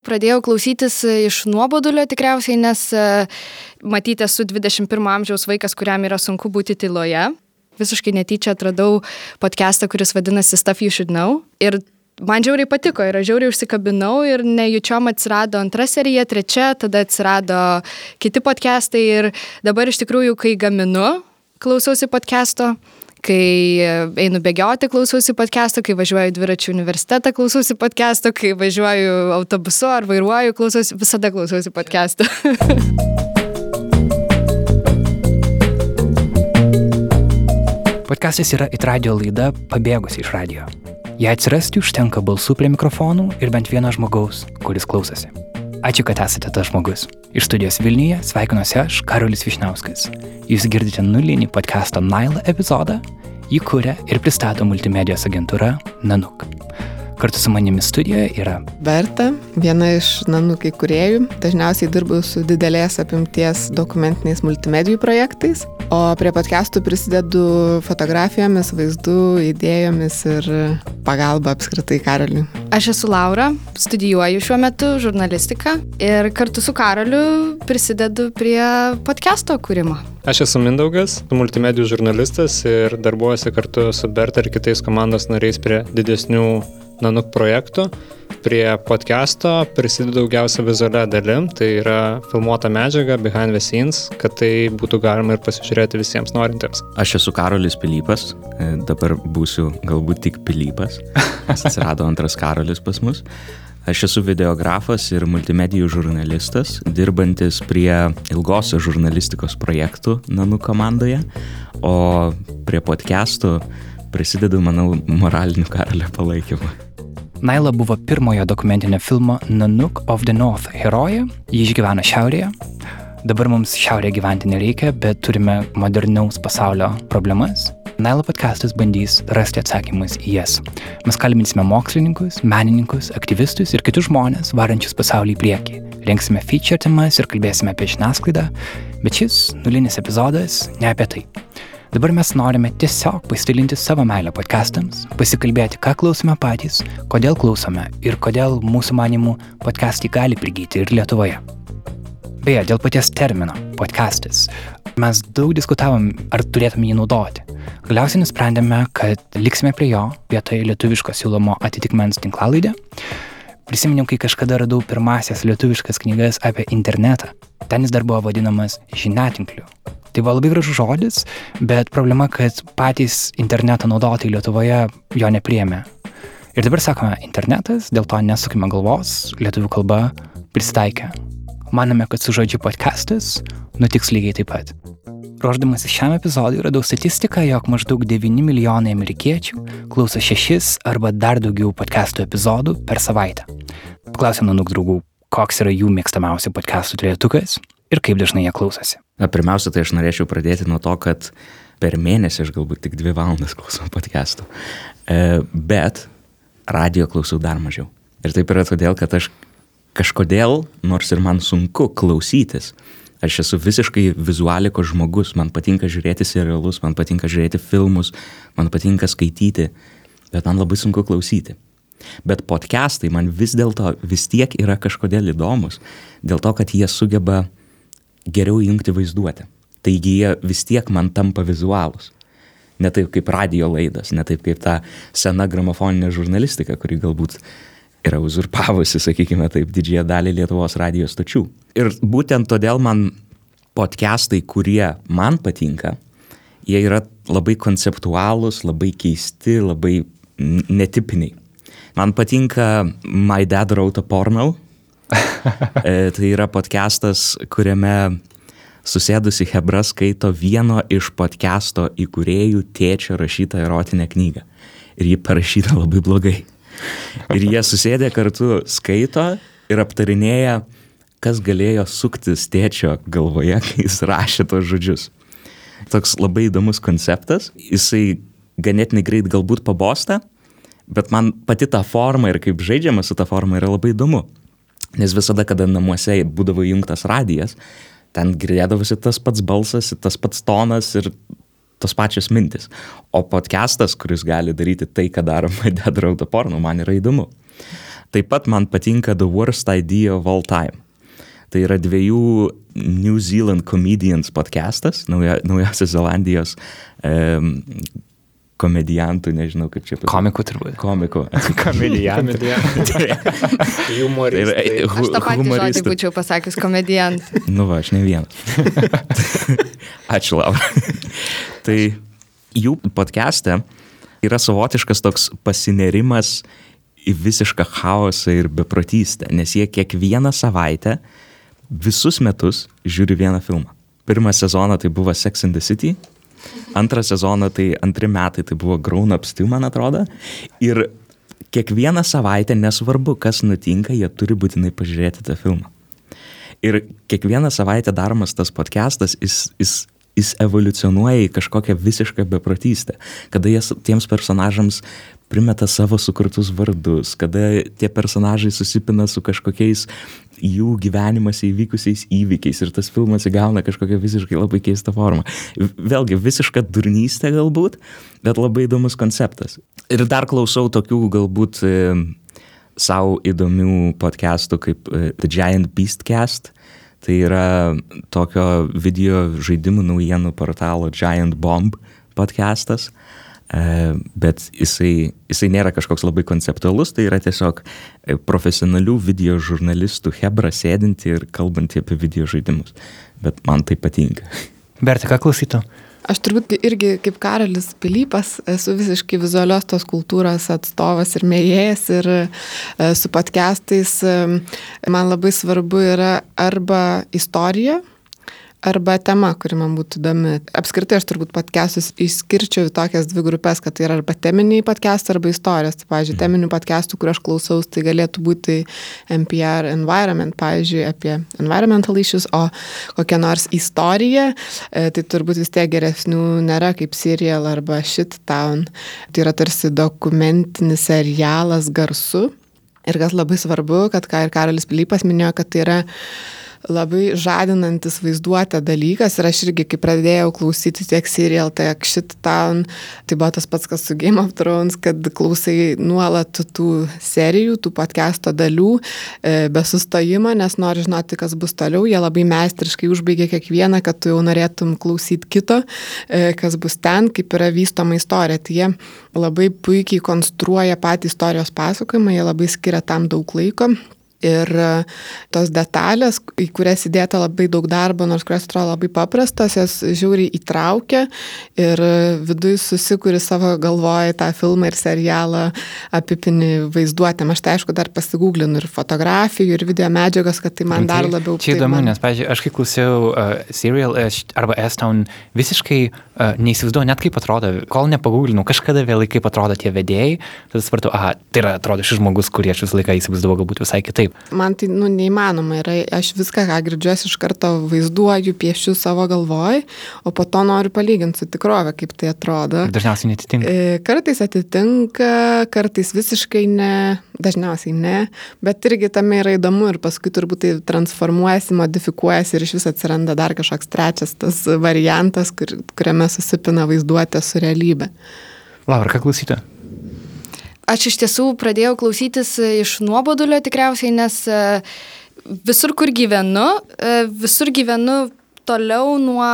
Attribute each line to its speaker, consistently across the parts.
Speaker 1: Pradėjau klausytis iš nuobodulio tikriausiai, nes e, matyti esu 21 amžiaus vaikas, kuriam yra sunku būti tyloje. Visiškai netyčia atradau podcastą, kuris vadinasi Stuff You Should Know. Ir man žiauriai patiko ir aš žiauriai užsikabinau ir nejučiom atsirado antra serija, trečia, tada atsirado kiti podcastai ir dabar iš tikrųjų, kai gaminu, klausausi podcasto kai einu bėgioti, klausausi podcast'o, kai važiuoju dviračių universitetą, klausausi podcast'o, kai važiuoju autobusu ar vairuoju, klausausi, visada klausausi podcast'o.
Speaker 2: Podcastas yra it radio laida pabėgusi iš radio. Jei atsirasti užtenka balsų prie mikrofonų ir bent vieno žmogaus, kuris klausosi. Ačiū, kad esate tas žmogus. Iš studijos Vilniuje sveikinuosi aš, Karolis Višnauskas. Jūs girdite nulinį podcast'o Nile epizodą. Jį kuria ir pristato multimedijos agentūra Nanuk. Kartu su manimi studijoje yra
Speaker 3: Berta, viena iš Nanuk įkūrėjų. Dažniausiai dirbu su didelės apimties dokumentiniais multimedijų projektais, o prie podcastų prisidedu fotografijomis, vaizdų, idėjomis ir pagalba apskritai Karoliui.
Speaker 1: Aš esu Laura, studijuoju šiuo metu žurnalistiką ir kartu su Karoliu prisidedu prie podcast'o kūrimo.
Speaker 4: Aš esu Mindaugas, multimedijų žurnalistas ir darbuojuosi kartu su Berta ir kitais komandos nariais prie didesnių Nanuk projektų. Prie podcast'o prisidedu daugiausia vizualia dalim, tai yra filmuota medžiaga, behind the scenes, kad tai būtų galima ir pasižiūrėti visiems norintiems.
Speaker 5: Aš esu Karolis Pilypas, e, dabar būsiu galbūt tik Pilypas, nes atsirado antras Karolis pas mus. Aš esu videografas ir multimedijų žurnalistas, dirbantis prie ilgosios žurnalistikos projektų Nanų komandoje, o prie podcastų prisidedu, manau, moralinių karalio palaikymą.
Speaker 2: Naila buvo pirmojo dokumentinio filmo Nanook of the North herojė, ji išgyvena šiaurėje. Dabar mums šiaurėje gyventi nereikia, bet turime modernaus pasaulio problemas. Naila podcastas bandys rasti atsakymus į jas. Mes kalbinsime mokslininkus, menininkus, aktyvistus ir kitus žmonės, varančius pasaulį į priekį. Renksime feature temas ir kalbėsime apie žiniasklaidą, bet šis nulinis epizodas ne apie tai. Dabar mes norime tiesiog pasidalinti savo meilę podcastams, pasikalbėti, ką klausome patys, kodėl klausome ir kodėl mūsų manimų podcastai gali prigyti ir Lietuvoje. Beje, dėl paties termino - podcastas. Mes daug diskutavom, ar turėtume jį naudoti. Galiausiai nusprendėme, kad liksime prie jo vietoje lietuviško siūlomo atitikmens tinklalaidę. Prisiminiau, kai kažkada radau pirmasias lietuviškas knygas apie internetą. Ten jis dar buvo vadinamas žiniatinkliu. Tai buvo labai gražus žodis, bet problema, kad patys interneto naudotojai Lietuvoje jo nepriemė. Ir dabar sakome internetas, dėl to nesukime galvos, lietuvių kalba pristaikė. Manome, kad su žodžiu podcastas nutiks lygiai taip pat. Ruoždamas šiam epizodui radau statistiką, jog maždaug 9 milijonai amerikiečių klauso šešis arba dar daugiau podcastų epizodų per savaitę. Paklausėm nuo draugų, koks yra jų mėgstamiausių podcastų turėtukas ir kaip dažnai jie klausosi.
Speaker 5: Na, pirmiausia, tai aš norėčiau pradėti nuo to, kad per mėnesį aš galbūt tik dvi valandas klausau podcastų. E, bet radio klausau dar mažiau. Ir taip yra todėl, kad aš kažkodėl, nors ir man sunku klausytis, aš esu visiškai vizualikos žmogus, man patinka žiūrėti serialus, man patinka žiūrėti filmus, man patinka skaityti, bet man labai sunku klausyti. Bet podcastai man vis dėlto vis tiek yra kažkodėl įdomus, dėl to, kad jie sugeba geriau įjungti vaizduotę. Taigi jie vis tiek man tampa vizualūs. Ne taip kaip radio laidas, ne taip kaip ta sena gramofoninė žurnalistika, kuri galbūt yra uzurpavusi, sakykime taip, didžiąją dalį Lietuvos radijos stočių. Ir būtent todėl man podcastai, kurie man patinka, jie yra labai konceptualūs, labai keisti, labai netipiniai. Man patinka My Dad Wrote a Porno, tai yra podcastas, kuriame susėdusi Hebra skaito vieno iš podcast'o įkūrėjų tėčio rašytą erotinę knygą. Ir ji parašyta labai blogai. Ir jie susėdė kartu skaito ir aptarinėja, kas galėjo suktis tėčio galvoje, kai jis rašė tos žodžius. Toks labai įdomus konceptas, jisai ganėtinai greit galbūt pabosta, bet man pati ta forma ir kaip žaidžiama su ta forma yra labai įdomu. Nes visada, kada namuose būdavo įjungtas radijas, ten girdėdavosi tas pats balsas, tas pats tonas ir tos pačios mintis. O podcastas, kuris gali daryti tai, ką daro Dead Road Porno, man yra įdomu. Taip pat man patinka The Worst Idea of All Time. Tai yra dviejų New Zealand Comedians podcastas, nauja, Naujosios Zelandijos um, komediantų, nežinau kaip čia pasakyti.
Speaker 2: Komikų turbūt.
Speaker 5: Komikų.
Speaker 2: Komedijantų.
Speaker 4: Humoristai.
Speaker 5: Tai yra,
Speaker 1: Aš tą patį žodį būčiau pasakius komedijant.
Speaker 5: Nu va, aš ne vienas. Ačiū, Laura. tai jų podcast'e yra savotiškas toks pasinerimas į visišką chaosą ir beprotystę, nes jie kiekvieną savaitę visus metus žiūri vieną filmą. Pirmą sezoną tai buvo Sex and the City, antrą sezoną tai antri metai tai buvo Grown Ups 2, man atrodo. Ir kiekvieną savaitę, nesvarbu, kas nutinka, jie turi būtinai pažiūrėti tą filmą. Ir kiekvieną savaitę daromas tas podcastas, jis, jis, jis evoliucionuoja į kažkokią visišką beprotystę, kada jie s- tiems personažams primeta savo sukurtus vardus, kada tie personažai susipina su kažkokiais jų gyvenimuose įvykusiais įvykiais ir tas filmas įgauna kažkokią visiškai labai keistą formą. Vėlgi, visiška durnystė galbūt, bet labai įdomus konceptas. Ir dar klausau tokių galbūt e, savo įdomių podcastų kaip e, The Giant Beastcast. Tai yra tokio video žaidimų naujienų portalo Giant Bomb podcastas. E, bet jisai, jisai nėra kažkoks labai konceptualus, tai yra tiesiog e, profesionalių video žurnalistų hebra sėdinti ir kalbanti apie video žaidimus. Bet man tai patinka.
Speaker 2: Berti, ką klausytų?
Speaker 3: Aš turbūt irgi kaip Karolis Pilypas esu visiškai vizualios tos kultūros atstovas ir mėgėjas ir e, su podcastais e, man labai svarbu yra arba istorija, arba tema, kuri man būtų įdomi. Apskritai aš turbūt podcastus išskirčiau į tokias dvi grupės, kad tai yra arba teminiai podcastai, arba istorijos. Tai, pavyzdžiui, teminių podcastų, kur aš klausaus, tai galėtų būti NPR Environment, pavyzdžiui, apie environmental issues, o kokia nors istorija, e, tai turbūt vis tiek geresnių nėra kaip serial arba shit town. Tai yra tarsi dokumentinis serialas garsu. Ir kas labai svarbu, kad ką ir Karolis Pilypas minėjo, kad tai yra labai žadinantis vaizduotę dalykas ir aš irgi, kai pradėjau klausyti tiek serial, tiek shit town, tai buvo tas pats, kas su Game of Thrones, kad klausai nuolat tų serijų, tų podcast'o dalių e, be sustojimo, nes nori žinoti, kas bus toliau, jie labai meistriškai užbaigia kiekvieną, kad tu jau norėtum klausyti kito, e, kas bus ten, kaip yra vystoma istorija. Tai jie labai puikiai konstruoja patį istorijos pasakojimą, jie labai skiria tam daug laiko. Ir e, tos detalės, į kurias įdėta labai daug darbo, nors kurios atrodo labai paprastos, jas žiūri įtraukia ir viduje susikuri savo galvoje tą filmą ir serialą apipini vaizduotėm. Aš tai aišku dar pasigūglinu ir fotografijų, ir video medžiagos, kad tai man dar labiau
Speaker 2: Čia
Speaker 3: tai
Speaker 2: įdomu,
Speaker 3: man-
Speaker 2: nes, pavyzdžiui, aš kai klausiau uh, Serial aš- arba S-Town, visiškai uh, neįsivaizduoju net kaip atrodo, kol nepagūglinau, kažkada vėlai kaip atrodo tie vedėjai, tada supratau, aha, tai yra atrodo šis žmogus, kurį aš visą laiką įsivaizdavau galbūt visai kitaip.
Speaker 3: Man tai nu, neįmanoma yra, aš viską, ką girdžiu, aš iš karto vaizduoju, piešiu savo galvoj, o po to noriu palyginti su tikrove, kaip tai atrodo.
Speaker 2: Dažniausiai netitinka.
Speaker 3: E, Kartais atitinka, kartais visiškai ne, dažniausiai ne, bet irgi tame yra įdomu ir paskui turbūt tai transformuojasi, modifikuojasi ir iš vis atsiranda dar kažkoks trečias tas variantas, kur, kuriame susipina vaizduotė su realybė.
Speaker 2: Laura, ką klausytų?
Speaker 1: Aš iš tiesų pradėjau klausytis e, iš nuobodulio tikriausiai, nes e, visur, kur gyvenu, e, visur gyvenu toliau nuo,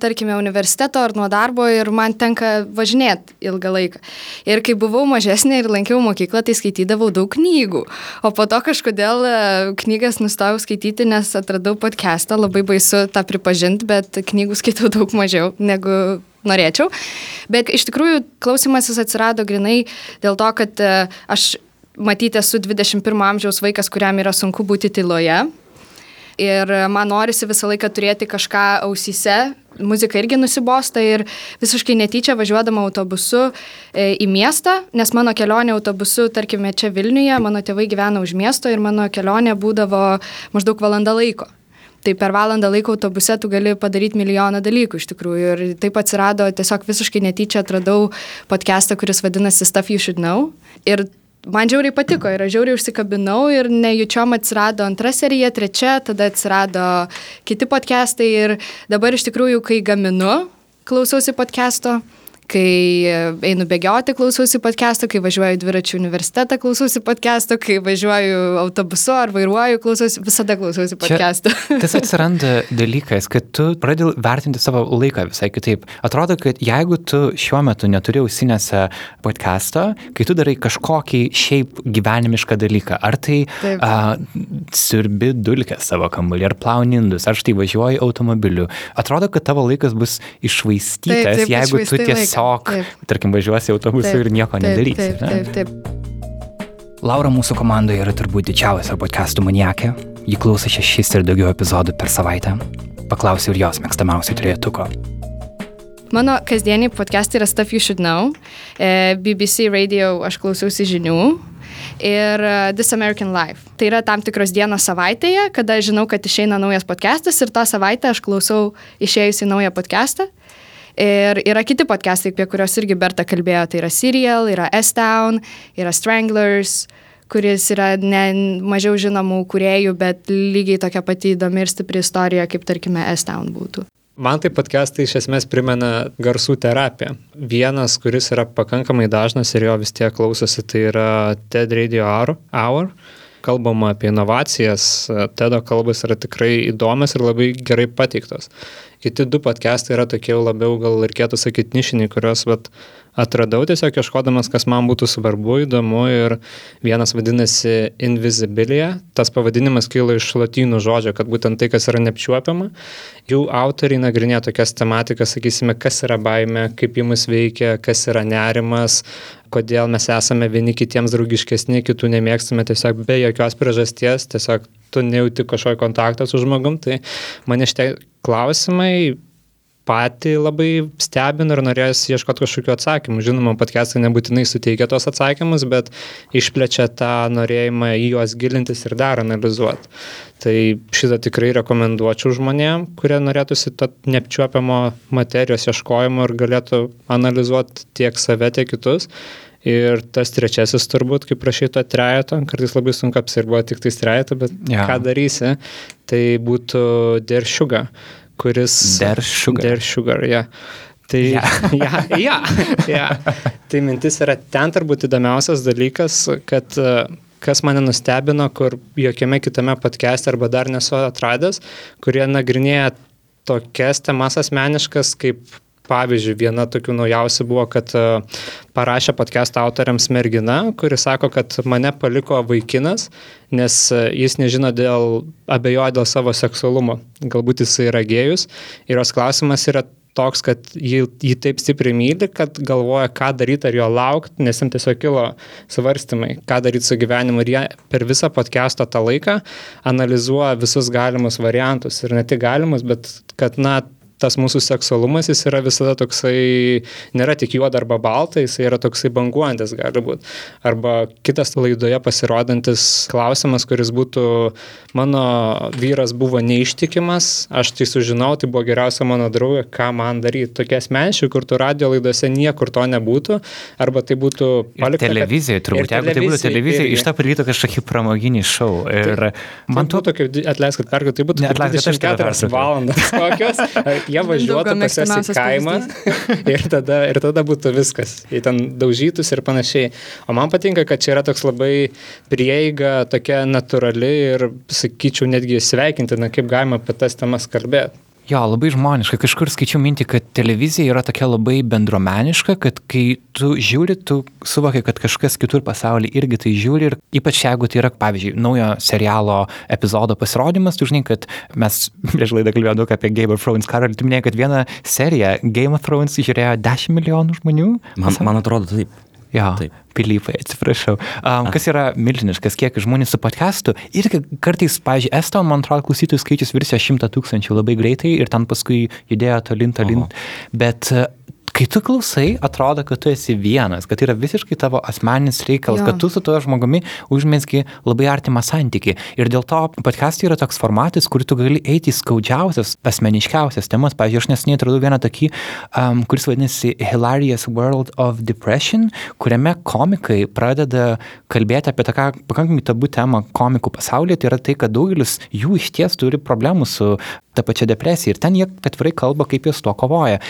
Speaker 1: tarkime, universiteto ar nuo darbo ir man tenka važinėti ilgą laiką. Ir kai buvau mažesnė ir lankiau mokyklą, tai skaitydavau daug knygų. O po to kažkodėl knygas nustojau skaityti, nes atradau podcastą, labai baisu tą pripažinti, bet knygų skaitau daug mažiau negu norėčiau. Bet iš tikrųjų klausimasis atsirado grinai dėl to, kad e, aš matyti esu 21 amžiaus vaikas, kuriam yra sunku būti tyloje. Ir e, man norisi visą laiką turėti kažką ausyse. Muzika irgi nusibosta ir visiškai netyčia važiuodama autobusu e, į miestą, nes mano kelionė autobusu, tarkime, čia Vilniuje, mano tėvai gyvena už miesto ir mano kelionė būdavo maždaug valanda laiko. Tai per valandą laiko autobuse tu gali padaryti milijoną dalykų iš tikrųjų. Ir taip atsirado, tiesiog visiškai netyčia atradau podcastą, kuris vadinasi Stuff You Should Know. Ir man žiauriai patiko ir aš žiauriai užsikabinau ir nejučiom atsirado antra serija, trečia, tada atsirado kiti podcastai ir dabar iš tikrųjų, kai gaminu, klausausi podcasto, kai einu bėgioti klausausi podcast'o, kai važiuoju dviračių universitetą klausausi podcast'o, kai važiuoju autobusu ar vairuoju klausausi, visada klausausi podcast'o.
Speaker 2: Tas atsiranda dalykas, kad tu pradedi vertinti savo laiką visai kitaip. Atrodo, kad jeigu tu šiuo metu neturi ausinėse podcast'o, kai tu darai kažkokį šiaip gyvenimišką dalyką, ar tai a, sirbi dulkės savo kambarį, ar plaunindus, ar štai važiuoji automobiliu, atrodo, kad tavo laikas bus išvaistytas,
Speaker 1: Taip, taip,
Speaker 2: jeigu tu
Speaker 1: laiką.
Speaker 2: Tiesiog,
Speaker 1: Taip.
Speaker 2: tarkim, važiuosi autobusu
Speaker 1: Taip,
Speaker 2: ir nieko
Speaker 1: taip,
Speaker 2: nedarysi.
Speaker 1: Taip,
Speaker 2: ne?
Speaker 1: taip, taip.
Speaker 2: Laura mūsų komandoje yra turbūt didžiausia podcastų maniakė. Ji klauso šešis ir daugiau epizodų per savaitę. Paklausiu ir jos mėgstamiausių trietuko.
Speaker 1: Mano kasdieniai podcastai yra Stuff You Should Know. E, BBC Radio aš klausiausi žinių. Ir e, This American Life. Tai yra tam tikros dienos savaitėje, kada žinau, kad išeina naujas podcastas ir tą savaitę aš klausau išėjusi naują podcastą. Ir yra kiti podcastai, apie kuriuos irgi Berta kalbėjo. Tai yra Serial, yra S-Town, yra Stranglers, kuris yra ne mažiau žinomų kuriejų, bet lygiai tokia pati įdomi ir stipri istorija, kaip tarkime S-Town būtų.
Speaker 4: Man tai podcastai iš esmės primena garsų terapiją. Vienas, kuris yra pakankamai dažnas ir jo vis tiek klausosi, tai yra TED Radio Hour. Kalbama apie inovacijas, TEDO kalbas yra tikrai įdomios ir labai gerai pateiktos. Kiti du podcastai yra tokie labiau, gal reikėtų sakyti, nišiniai, kuriuos vat, atradau tiesiog ieškodamas, kas man būtų svarbu, įdomu ir vienas vadinasi Invisibilia. Tas pavadinimas kyla iš latynų žodžio, kad būtent tai, kas yra neapčiuopiama. Jų autoriai nagrinėja tokias tematikas, sakysime, kas yra baime, kaip jį mus veikia, kas yra nerimas, kodėl mes esame vieni kitiems draugiškesni, kitų nemėgstame tiesiog be jokios priežasties, tiesiog tu nejauti kažkokio kontakto su žmogum. Tai mane šitie klausimai patį labai stebina ir norės ieškoti kažkokių atsakymų. Žinoma, podcastai nebūtinai suteikia tos atsakymus, bet išplečia tą norėjimą į juos gilintis ir dar analizuoti. Tai šitą tikrai rekomenduočiau žmonėm, kurie norėtųsi to neapčiuopiamo materijos ieškojimo ir galėtų analizuoti tiek save, tiek kitus. Ir tas trečiasis turbūt, kaip prašyto trejato, kartais labai sunku apsirbuoti tik tais trejato, bet ja. ką darysi, tai būtų deršiuga, kuris...
Speaker 2: Der Sugar.
Speaker 4: Der sugar, ja. Tai,
Speaker 2: Ja.
Speaker 4: ja, ja, ja. tai mintis yra ten turbūt įdomiausias dalykas, kad e, kas mane nustebino, kur jokiame kitame podcast'e arba dar nesu atradęs, kurie nagrinėja tokias temas asmeniškas kaip Pavyzdžiui, viena tokių naujausių buvo, kad e, parašė podcast autoriams mergina, kuri sako, kad mane paliko vaikinas, nes e, jis nežino dėl, abejoja dėl savo seksualumo. Galbūt jis yra gėjus. Ir jos klausimas yra toks, kad jį, jį taip stipriai myli, kad galvoja, ką daryti, ar jo laukti, nes jam tiesiog kilo svarstymai, ką daryti su gyvenimu. Ir jie per visą podcast'o tą laiką analizuoja visus galimus variantus. Ir ne tik galimus, bet kad, na, tas mūsų seksualumas, jis yra visada toksai, nėra tik juoda arba balta, jis yra toksai banguojantis gali būti. Arba kitas laidoje pasirodantis klausimas, kuris būtų, mano vyras buvo neištikimas, aš tai sužinau, tai buvo geriausia mano draugė, ką man daryti. Tokie asmeniški, kur tu radio laidose niekur to nebūtų, arba tai būtų
Speaker 2: Ir televizijoje, turbūt, jeigu tai būtų televizija, iš to padarytų kažkokį pramoginį šou. Ir man
Speaker 4: to tokio, atleiskit, perkau, tai būtų
Speaker 2: Ne, atleiskit, aš tave
Speaker 4: 24
Speaker 2: pertraukiau.
Speaker 4: valandas kokios, jie važiuotų pas jas į kaimą ir tada, ir tada būtų viskas. Jie ten daužytus ir panašiai. O man patinka, kad čia yra toks labai prieiga, tokia natūrali ir, sakyčiau, netgi sveikintina, kaip galima apie tas temas kalbėti.
Speaker 2: Jo, labai žmoniška. Kažkur skaičiau mintį, kad televizija yra tokia labai bendromeniška, kad kai tu žiūri, tu suvoki, kad kažkas kitur pasaulyje irgi tai žiūri ir ypač jeigu tai yra, pavyzdžiui, naujo serialo epizodo pasirodymas, tu žinai, kad mes prieš laidą kalbėjome daug apie Game of Thrones karą ir tu minėjai, kad vieną seriją Game of Thrones žiūrėjo 10 milijonų žmonių.
Speaker 5: Man, man atrodo taip.
Speaker 2: Jo,
Speaker 5: Taip.
Speaker 2: Pilypai, atsiprašau. Um, kas yra milžiniškas kiekis žmonių su podcastu ir kartais, pavyzdžiui, Eston, man atrodo, klausytojų skaičius virsė 100 tūkstančių labai greitai ir ten paskui judėjo tolin, tolin.
Speaker 5: Oho.
Speaker 2: Bet uh, kai tu klausai, atrodo, kad tu esi vienas, kad tai yra visiškai tavo asmeninis reikalas,
Speaker 1: Jo.
Speaker 2: kad tu su tuo žmogumi užmėsgi labai artimą santyki. Ir dėl to podcastai yra toks formatas, kur tu gali eiti į skaudžiausias, asmeniškiausias temas. Pavyzdžiui, aš nesiniai atradau vieną tokį, um, kuris vadinasi Hilarious World of Depression, kuriame komikai pradeda kalbėti apie tokią pakankamai tabų temą komikų pasaulyje. Tai yra tai, kad daugelis jų iš ties turi problemų su ta pačia depresija. Ir ten jie atvirai kalba, kaip jie su tuo kovoja.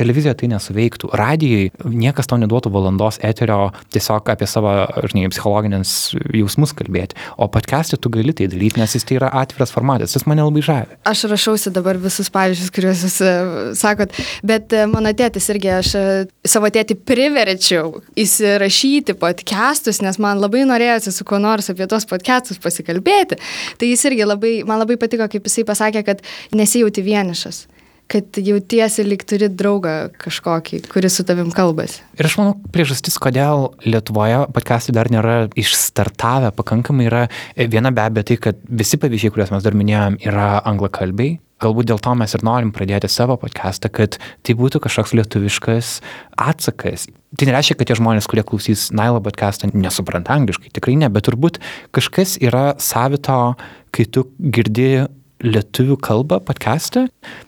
Speaker 2: Televizijoje tai nesuveiktų. Radijai niekas tau neduotų valandos eterio tiesiog apie savo, žinai, psichologinės jausmus kalbėti. O podcast'e tu gali tai daryti, nes jis tai yra atviras formatas. Tas mane labai žavi.
Speaker 1: Aš rašausi dabar visus pavyzdžius, kuriuos jūs e, sakot, bet e, mano tėtis irgi, aš e, savo tėtį priverčiau įsirašyti podcastus, nes man labai norėjosi su kuo nors apie tos podcastus pasikalbėti. Tai jis irgi labai, man labai patiko, kaip jisai pasakė, kad nesijauti vienišas kad jautiesi lyg turi draugą kažkokį, kuris su tavim kalbasi.
Speaker 2: Ir aš manau, priežastis, kodėl Lietuvoje podcastai dar nėra išstartavę pakankamai, yra viena be abejo tai, kad visi pavyzdžiai, kuriuos mes dar minėjom, yra anglakalbiai. Galbūt dėl to mes ir norim pradėti savo podcastą, kad tai būtų kažkoks lietuviškas atsakas. Tai nereiškia, kad tie žmonės, kurie klausys Nailo podcastą, nesupranta angliškai. Tikrai ne, bet turbūt kažkas yra savito, kai tu girdi lietuvių kalbą podcast'e.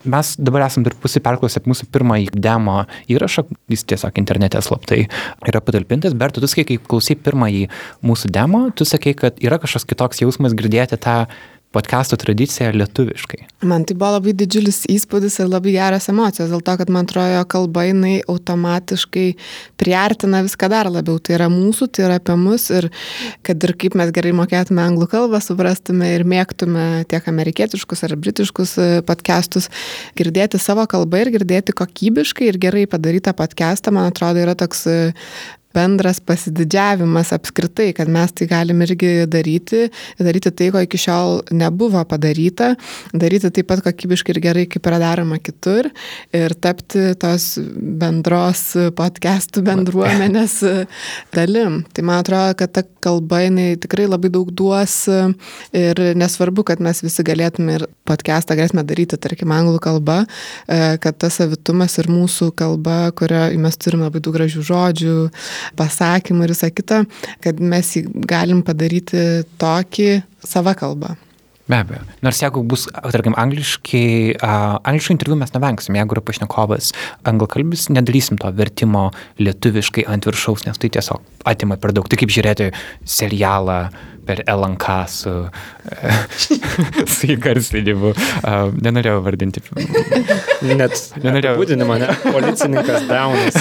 Speaker 2: Mes dabar esam dar pusė perklausę mūsų pirmąjį demo įrašą, jis tiesiog internete slaptai yra patalpintas, bet tu sakai, kai klausai pirmąjį mūsų demo, tu sakai, kad yra kažkoks kitoks jausmas girdėti tą podcast'o tradiciją lietuviškai?
Speaker 3: Man tai buvo labai didžiulis įspūdis ir labai geras emocijos, dėl to, kad man atrodo, kalba jinai automatiškai priartina viską dar labiau. Tai yra mūsų, tai yra apie mus ir kad ir kaip mes gerai mokėtume anglų kalbą, suprastume ir mėgtume tiek amerikietiškus ar britiškus e, podcastus, girdėti savo kalbą ir girdėti kokybiškai ir gerai padarytą podcastą, man atrodo, yra toks e, bendras pasididžiavimas apskritai, kad mes tai galim irgi daryti, daryti tai, ko iki šiol nebuvo padaryta, daryti taip pat kokybiškai ir gerai, kaip yra daroma kitur ir tapti tos bendros podcastų bendruomenės dalim. Tai man atrodo, kad ta kalba jinai tikrai labai daug duos ir nesvarbu, kad mes visi galėtume ir podcastą galėtume daryti, tarkim, anglų kalba, kad tas savitumas ir mūsų kalba, kurioje mes turime labai daug gražių žodžių, pasakymų ir visą kitą, kad mes jį galim padaryti tokį savo kalbą.
Speaker 2: Be abejo. Nors jeigu bus, tarkim, angliškai, uh, angliškai interviu mes nevengsim, jeigu yra pašnekovas anglakalbis, nedarysim to vertimo lietuviškai ant viršaus, nes tai tiesiog atima per daug. Tai kaip žiūrėti serialą per LNK su, su įgarsinimu. Nenorėjau vardinti.
Speaker 4: Net nenorėjau. Būdinimą, ne? Policininkas Daunas.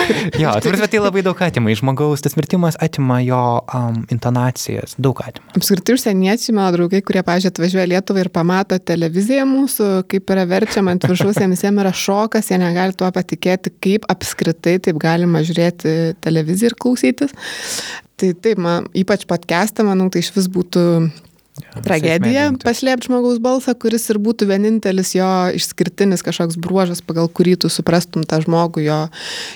Speaker 2: jo, tai, tai labai daug atima. Iš žmogaus tas mirtimas atima jo um, intonacijas. Daug atima.
Speaker 3: Apskritai užsieniečiai, mano draugai, kurie, pažiūrėjau, atvažiuoja Lietuvą ir pamato televiziją mūsų, kaip yra verčiama ant viršaus, jiems jiems yra šokas, jie negali tuo patikėti, kaip apskritai taip galima žiūrėti televiziją ir klausytis. Tai taip, man, ypač podcastą, manau, tai iš vis būtų tragedija paslėpti žmogaus balsą, kuris ir būtų vienintelis jo išskirtinis kažkoks bruožas, pagal kurį tu suprastum tą žmogų, jo,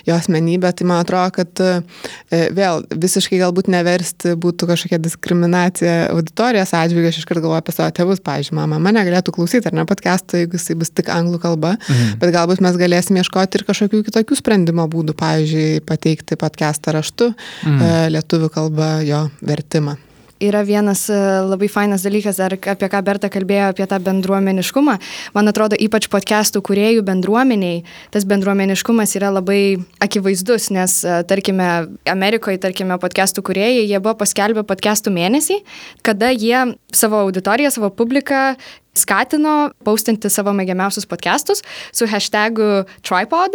Speaker 3: jo asmenybę. Tai man atrodo, kad e, vėl visiškai galbūt neversti būtų kažkokia diskriminacija auditorijos atžvilgiu. Aš iškart galvoju apie savo tėvus, pavyzdžiui, mama mane galėtų klausyti ar ne podcast'o, jeigu jisai bus tik anglų kalba, mhm. bet galbūt mes galėsime ieškoti ir kažkokių kitokių sprendimo būdų, pavyzdžiui, pateikti podcast'ą raštu, mhm. E, lietuvių kalba jo vertimą
Speaker 1: yra vienas e, labai fainas dalykas, dar apie ką Berta kalbėjo, apie tą bendruomeniškumą. Man atrodo, ypač podcastų kuriejų bendruomeniai, tas bendruomeniškumas yra labai akivaizdus, nes, e, tarkime, Amerikoje, tarkime, podcastų kuriejai, jie buvo paskelbę podcastų mėnesį, kada jie savo auditoriją, savo publiką skatino paustinti savo mėgiamiausius podcastus su hashtagu tripod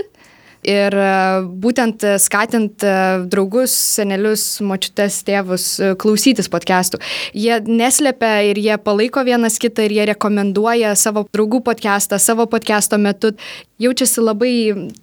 Speaker 1: ir e, būtent skatint e, draugus, senelius, močiutes, tėvus e, klausytis podcastų. Jie neslepia ir jie palaiko vienas kitą ir jie rekomenduoja savo draugų podcastą, savo podcasto metu. Jaučiasi labai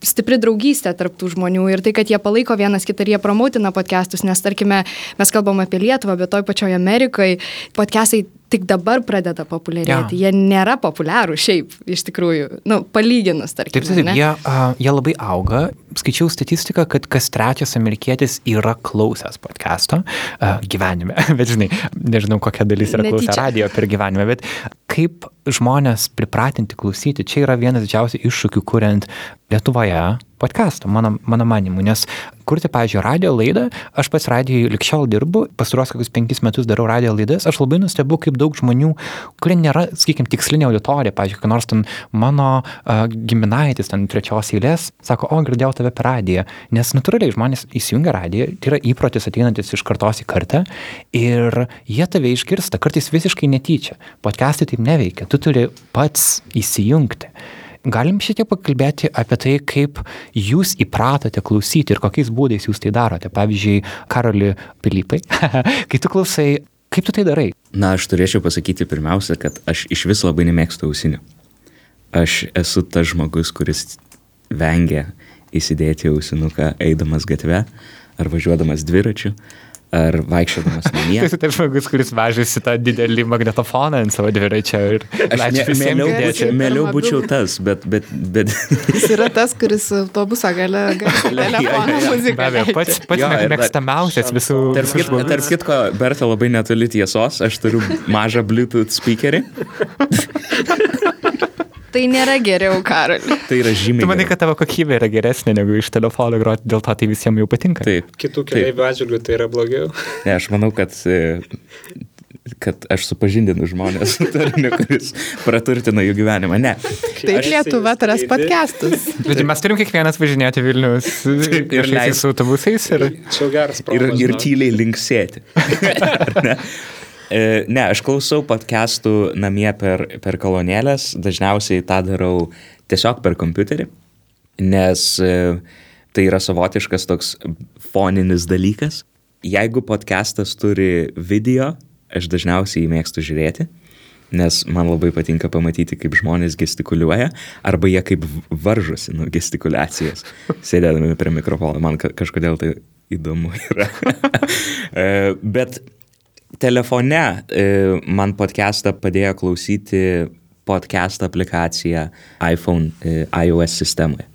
Speaker 1: stipri draugystė tarptų žmonių ir tai, kad jie palaiko vienas kitą ir jie promotina podcastus, nes tarkime, mes kalbam apie Lietuvą, bet toj pačioje Amerikoje podcastai tik dabar pradeda populiarėti. Ja. Jie nėra populiarūs šiaip, iš tikrųjų, nu, palyginus, tarkim.
Speaker 2: Taip, taip, jie, uh, jie labai auga. Skaičiau statistiką, kad kas trečias amerikietis yra klausęs podcast'o uh, gyvenime. bet žinai, nežinau, kokia dalis yra klausę radio per gyvenimą, bet kaip žmonės pripratinti klausyti, čia yra vienas didžiausių iššūkių, kuriant Lietuvoje podcastą, mano, mano manimu, nes kurti, pavyzdžiui, radio laidą, aš pats radijai likščiau dirbu, pastaruos kokius penkis metus darau radio laidas, aš labai nustebu, kaip daug žmonių, kurie nėra, sakykime, tikslinė auditorija, pavyzdžiui, kai nors ten mano uh, giminaitis, ten trečios eilės, sako, o, girdėjau tave per radiją, nes natūraliai žmonės įsijungia radiją, tai yra įprotis ateinantis iš kartos į kartą ir jie tave išgirsta, kartais visiškai netyčia. Podcastai taip neveikia, tu turi pats įsijungti. Galim šiek tiek pakalbėti apie tai, kaip jūs įpratote klausyti ir kokiais būdais jūs tai darote. Pavyzdžiui, Karoli Pilypai, kai tu klausai, kaip tu tai darai?
Speaker 5: Na, aš turėčiau pasakyti pirmiausia, kad aš iš vis labai nemėgstu ausinių. Aš esu tas žmogus, kuris vengia įsidėti ausinuką eidamas gatve ar važiuodamas dviračiu ar vaikščiodamas namie.
Speaker 2: Tai esi tas žmogus, kuris vežėsi tą didelį magnetofoną ant savo dviračio ir leidžia visiems
Speaker 5: mieliau,
Speaker 2: girdėti.
Speaker 5: būčiau, tas, bet, bet, bet
Speaker 3: Jis yra tas, kuris autobuso gale gali telefoną muziką.
Speaker 2: Be abejo, pats, pats
Speaker 5: Jo,
Speaker 2: mėgstamiausias visų.
Speaker 5: tarp, kitko, tarp kitko, Berta labai netoli tiesos, aš turiu mažą Bluetooth speakerį,
Speaker 1: Tai nėra geriau, Karoli.
Speaker 5: tai yra žymiai.
Speaker 2: Tu manai, kad tavo kokybė yra geresnė negu iš telefono groti, dėl to tai visiems jau patinka.
Speaker 5: Taip.
Speaker 4: Kitų
Speaker 5: Taip.
Speaker 4: keliaivių atžvilgių tai yra blogiau.
Speaker 5: Ne, aš manau, kad, e, kad aš supažindinu žmonės su turiniu, kuris praturtina jų gyvenimą. Ne.
Speaker 3: Taip
Speaker 4: Aš
Speaker 3: Lietuva
Speaker 4: įsivaizduoju.
Speaker 3: podcastus.
Speaker 2: Žodžiu, mes turim kiekvienas važinėti Vilnius
Speaker 5: ir
Speaker 2: ir
Speaker 5: leist.
Speaker 2: leis autobusais ir...
Speaker 5: Ir, ir tyliai linksėti. Ne? E, Ne, aš klausau podcastų namie per, per kolonėlės, dažniausiai tą darau tiesiog per kompiuterį, nes e, tai yra savotiškas toks foninis dalykas. Jeigu podcastas turi video, aš dažniausiai jį mėgstu žiūrėti, nes man labai patinka pamatyti, kaip žmonės gestikuliuoja, arba jie kaip varžosi nuo gestikuliacijos, sėdėdami prie mikrofono. Man ka- kažkodėl tai įdomu yra. E, Bet telefone e, man podcastą padėjo klausyti podcast aplikacija iPhone e, iOS sistemoje.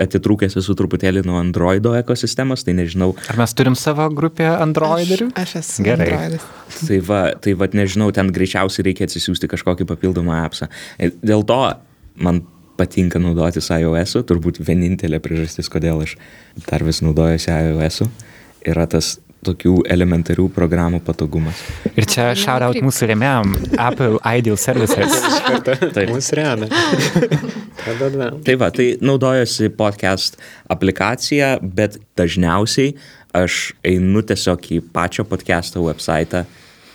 Speaker 5: Atitrūkęs esu truputėlį nuo Androido ekosistemos, tai nežinau,
Speaker 2: Ar mes turim savo grupę Androiderių?
Speaker 3: Aš, aš esu
Speaker 2: Gerai.
Speaker 3: Androidas.
Speaker 5: Tai va, tai va, nežinau, ten greičiausiai reikia atsisiųsti kažkokį papildomą appsą. Ir Dėl to man patinka naudotis iOS, turbūt vienintelė priežastis, kodėl aš dar vis naudojuosi iOS, yra tas tokių elementarių programų patogumas.
Speaker 2: Ir čia out mūsų rėmėjom Apple Ideal Services.
Speaker 5: Taip.
Speaker 4: Mūsų remia.
Speaker 5: Tai va, tai naudojuosi podcast aplikaciją, bet dažniausiai aš einu tiesiog į pačio podcast'o website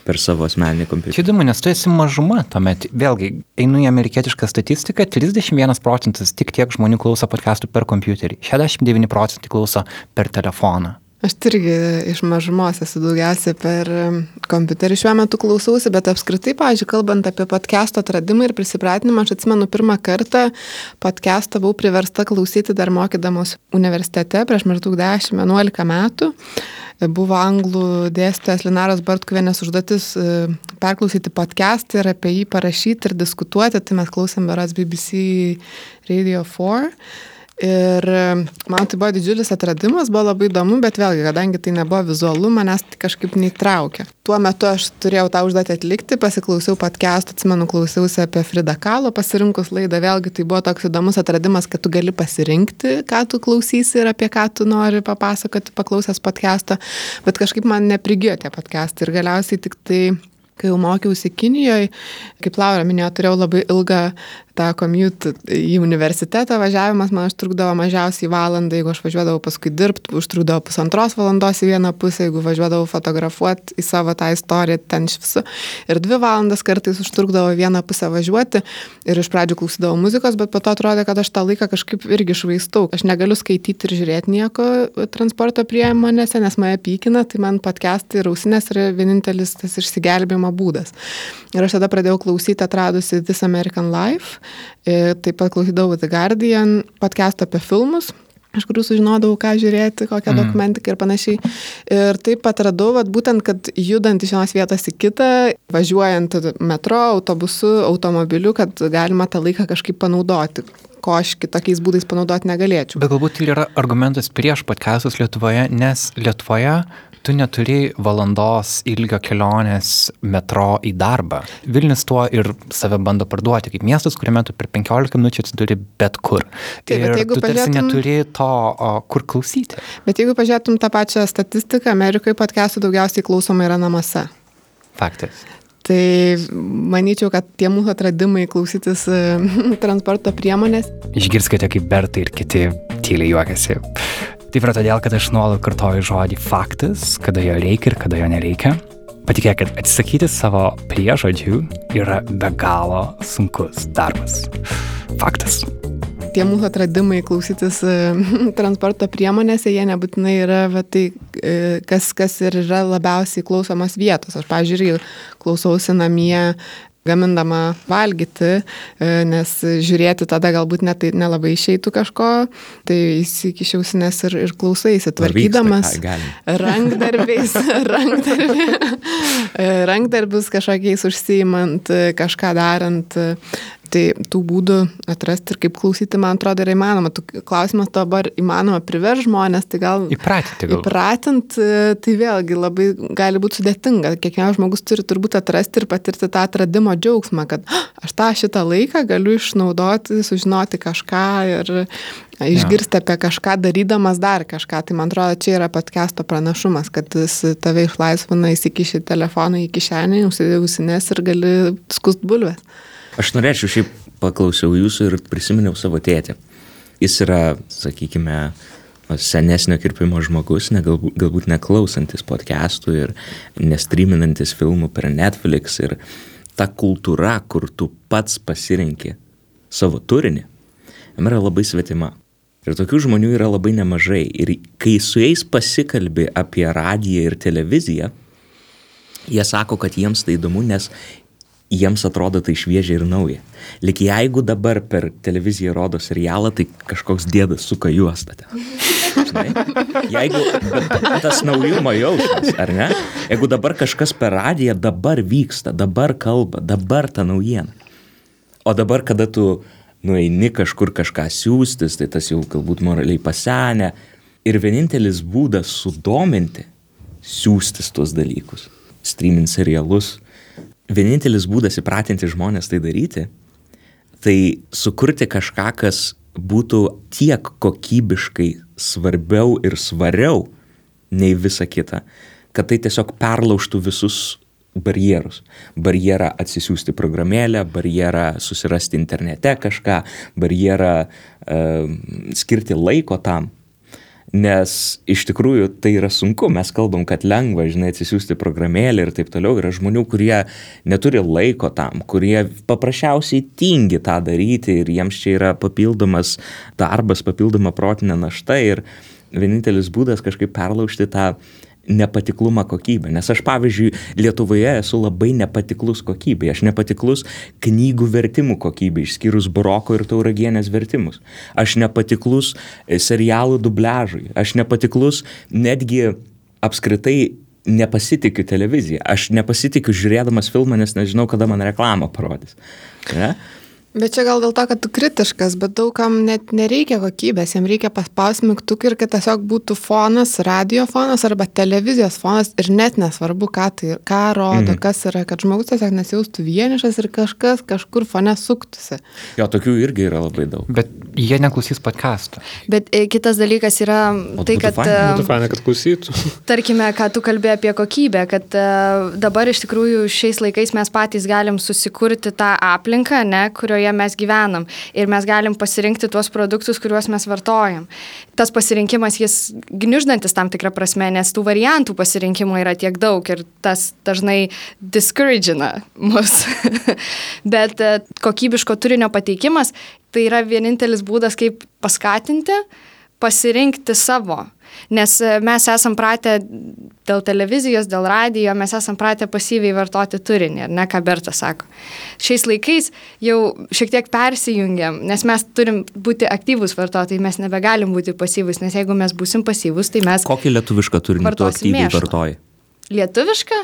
Speaker 5: per savo asmeninį kompiuterį.
Speaker 2: Įdomu, nes tu esi mažuma tuomet. Vėlgi, einu į amerikietišką statistiką, 31 procentas tik tiek žmonių klauso podcastų per kompiuterį, 69 procentai klauso per telefoną.
Speaker 3: Aš irgi iš mažumos esu daugiausiai per kompiuterį šiuo metu klausausi, bet apskritai, pavyzdžiui, kalbant apie podcast'o atradimą ir prisipratinimą, aš atsimenu pirmą kartą podcast'ą buvau priversta klausyti dar mokydamos universitete prieš maždaug 10-11 metų. Buvo anglų dėstytojas Linaras Bartkuvienės užduotis e, perklausyti podcast'ą ir apie jį parašyti ir diskutuoti, tai mes klausėm beras BBC Radio 4. Ir e, man tai buvo didžiulis atradimas, buvo labai įdomu, bet vėlgi, kadangi tai nebuvo vizualu, manęs tai kažkaip neįtraukė. Tuo metu aš turėjau tą užduotį atlikti, pasiklausiau podcast, atsimenu, klausiausi apie Frida Kalo pasirinkus laidą, vėlgi tai buvo toks įdomus atradimas, kad tu gali pasirinkti, ką tu klausysi ir apie ką tu nori papasakoti paklausęs podcast'o, bet kažkaip man neprigijo tie podcast'ai ir galiausiai tik tai kai jau mokiausi Kinijoje, kaip Laura minėjo, turėjau labai ilgą tą commute į universitetą, važiavimas man užtrukdavo mažiausiai valandą, jeigu aš važiuodavau paskui dirbti, užtrukdavo pusantros valandos į vieną pusę, jeigu važiuodavau fotografuoti į savo tą istoriją ten iš viso. Ir dvi valandas kartais užtrukdavo vieną pusę važiuoti ir iš pradžių klausydavau muzikos, bet po to atrodė, kad aš tą laiką kažkaip irgi švaistau. Aš negaliu skaityti ir žiūrėti nieko transporto priemonėse, nes mane pykina, tai man podcastai ir ausinės yra vienintelis tas išsigelbėjimo būdas. Ir aš tada pradėjau klausyti atradusi This American Life, taip pat klausydavau The Guardian podcast'o apie filmus iš kurių sužinodavau, ką žiūrėti, kokią mm. dokumentiką ir panašiai. Ir taip atradau, vat, būtent, kad judant iš vienos vietos į kitą, važiuojant metro, autobusu, automobiliu, kad galima tą laiką kažkaip panaudoti ko aš kitokiais būdais panaudoti negalėčiau.
Speaker 2: Bet galbūt tai yra argumentas prieš podcastus Lietuvoje, nes Lietuvoje tu neturi valandos ilgio kelionės metro į darbą. Vilnius tuo ir save bando parduoti kaip miestas, kuriame tu per 15 minučių atsiduri bet kur.
Speaker 3: Taip, bet
Speaker 2: ir
Speaker 3: jeigu
Speaker 2: tu
Speaker 3: pažiūrėtum-
Speaker 2: neturi to, o, kur klausyti.
Speaker 3: Bet jeigu pažiūrėtum tą pačią statistiką, Amerikoje podcastų daugiausiai klausoma yra namuose.
Speaker 2: Faktas.
Speaker 3: Tai manyčiau, kad tie mūsų atradimai klausytis e, transporto priemonės
Speaker 2: Išgirskite, kaip Bertai ir kiti tyliai juokiasi. Taip yra todėl, kad aš nuolat kartoju žodį faktas, kada jo reikia ir kada jo nereikia. Patikėkit, atsisakyti savo priežodžių yra be galo sunkus darbas. Faktas.
Speaker 3: tie mūsų atradimai klausytis e, transporto priemonėse, jie nebūtinai yra va, tai, e, kas, kas ir yra labiausiai klausomos vietos. Aš, pažiūrėjau, klausausi namie gamindama valgyti, e, nes žiūrėti tada galbūt net tai nelabai išeitų kažko, tai įsikišiausi nes ir, ir klausaisi, tvarkydamas rankdarbiais, rankdarbi, e, rankdarbius kažkokiais užsiimant, kažką darant, Tai tų būdų atrasti ir kaip klausyti, man atrodo, yra įmanoma. Tu klausimas dabar įmanoma priverš žmonės, tai gal...
Speaker 2: Įpratinti gal.
Speaker 3: Įpratint, tai vėlgi labai gali būti sudėtinga. Kiekvienas žmogus turi turbūt atrasti ir patirti tą atradimo džiaugsmą, kad aš tą šitą laiką galiu išnaudoti, sužinoti kažką ir išgirsti apie kažką darydamas dar kažką. Tai man atrodo, čia yra podcast'o pranašumas, kad jis tave išlaisvina, įsikiši telefoną į kišenį, užsidėjusinės ir gali skust bulves.
Speaker 5: Aš norėčiau šiaip paklausiau jūsų ir prisiminiau savo tėtį. Jis yra, sakykime, senesnio kirpimo žmogus, ne, galbūt, galbūt neklausantis podcastų ir nestreaminantis filmų per Netflix ir ta kultūra, kur tu pats pasirinki savo turinį, jam yra labai svetima. Ir tokių žmonių yra labai nemažai. Ir kai su jais pasikalbi apie radiją ir televiziją, jie sako, kad jiems tai įdomu, nes jiems atrodo tai šviežia ir nauja. Lik jeigu dabar per televiziją rodo serialą, tai kažkoks dėdas suka juostą ten. Žinai? Jeigu tas naujumo jausmas, ar ne? Jeigu dabar kažkas per radiją dabar vyksta, dabar kalba, dabar ta naujiena. O dabar, kada tu nueini kažkur kažką siūstis, tai tas jau galbūt moraliai pasenę. Ir vienintelis būdas sudominti, siūstis tuos dalykus, streamint serialus, vienintelis būdas įpratinti žmonės tai daryti, tai sukurti kažką, kas būtų tiek kokybiškai svarbiau ir svariau nei visa kita, kad tai tiesiog perlaužtų visus barjerus. Barjerą atsisiųsti programėlę, barjerą susirasti internete kažką, barjerą uh, skirti laiko tam nes iš tikrųjų tai yra sunku, mes kalbam, kad lengva, žinai, atsisiųsti programėlį ir taip toliau, yra žmonių, kurie neturi laiko tam, kurie paprasčiausiai tingi tą daryti ir jiems čia yra papildomas darbas, papildoma protinė našta ir vienintelis būdas kažkaip perlaužti tą nepatiklumą kokybę. Nes aš, pavyzdžiui, Lietuvoje esu labai nepatiklus kokybė. Aš nepatiklus knygų vertimų kokybė, išskyrus baroko ir tauragienės vertimus. Aš nepatiklus e, serialų dubležui. Aš nepatiklus netgi apskritai nepasitikiu televiziją. Aš nepasitikiu žiūrėdamas filmą, nes nežinau, kada man reklamą parodys. Ne?
Speaker 3: Bet čia gal dėl to, kad tu kritiškas, bet daugam net nereikia kokybės, jiems reikia paspausti mygtuką ir kad tiesiog būtų fonas, radio fonas arba televizijos fonas ir net nesvarbu, ką tai ką rodo, mm. kas yra, kad žmogus tiesiog nesijaustų vienišas ir kažkas kažkur fone suktųsi.
Speaker 5: Jo, tokių irgi yra labai daug.
Speaker 2: Bet jie neklausys podcast'o.
Speaker 1: Bet e, kitas dalykas yra o tai, kad...
Speaker 4: Fainai, būtų fainai, kad klausytų.
Speaker 1: Tarkime, ką tu kalbėjai apie kokybę, kad uh, dabar iš tikrųjų šiais laikais mes patys galim susikurti tą aplinką, ne, kurioje kurioje mes gyvenam. Ir mes galim pasirinkti tuos produktus, kuriuos mes vartojam. Tas pasirinkimas jis gniuždantis tam tikrą prasme, nes tų variantų pasirinkimo yra tiek daug ir tas dažnai discouragina mus. Bet e, kokybiško turinio pateikimas tai yra vienintelis būdas, kaip paskatinti pasirinkti savo Nes e, mes esam pratę dėl televizijos, dėl radijo, mes esam pratę pasyviai vartoti turinį, ar ne, ką Berta sako. Šiais laikais jau šiek tiek persijungiam, nes mes turim būti aktyvūs vartotojai, mes nebegalim būti pasyvūs, nes jeigu mes būsim pasyvūs, tai mes...
Speaker 5: Kokį lietuvišką turinį tu aktyviai vartoji?
Speaker 1: Lietuvišką?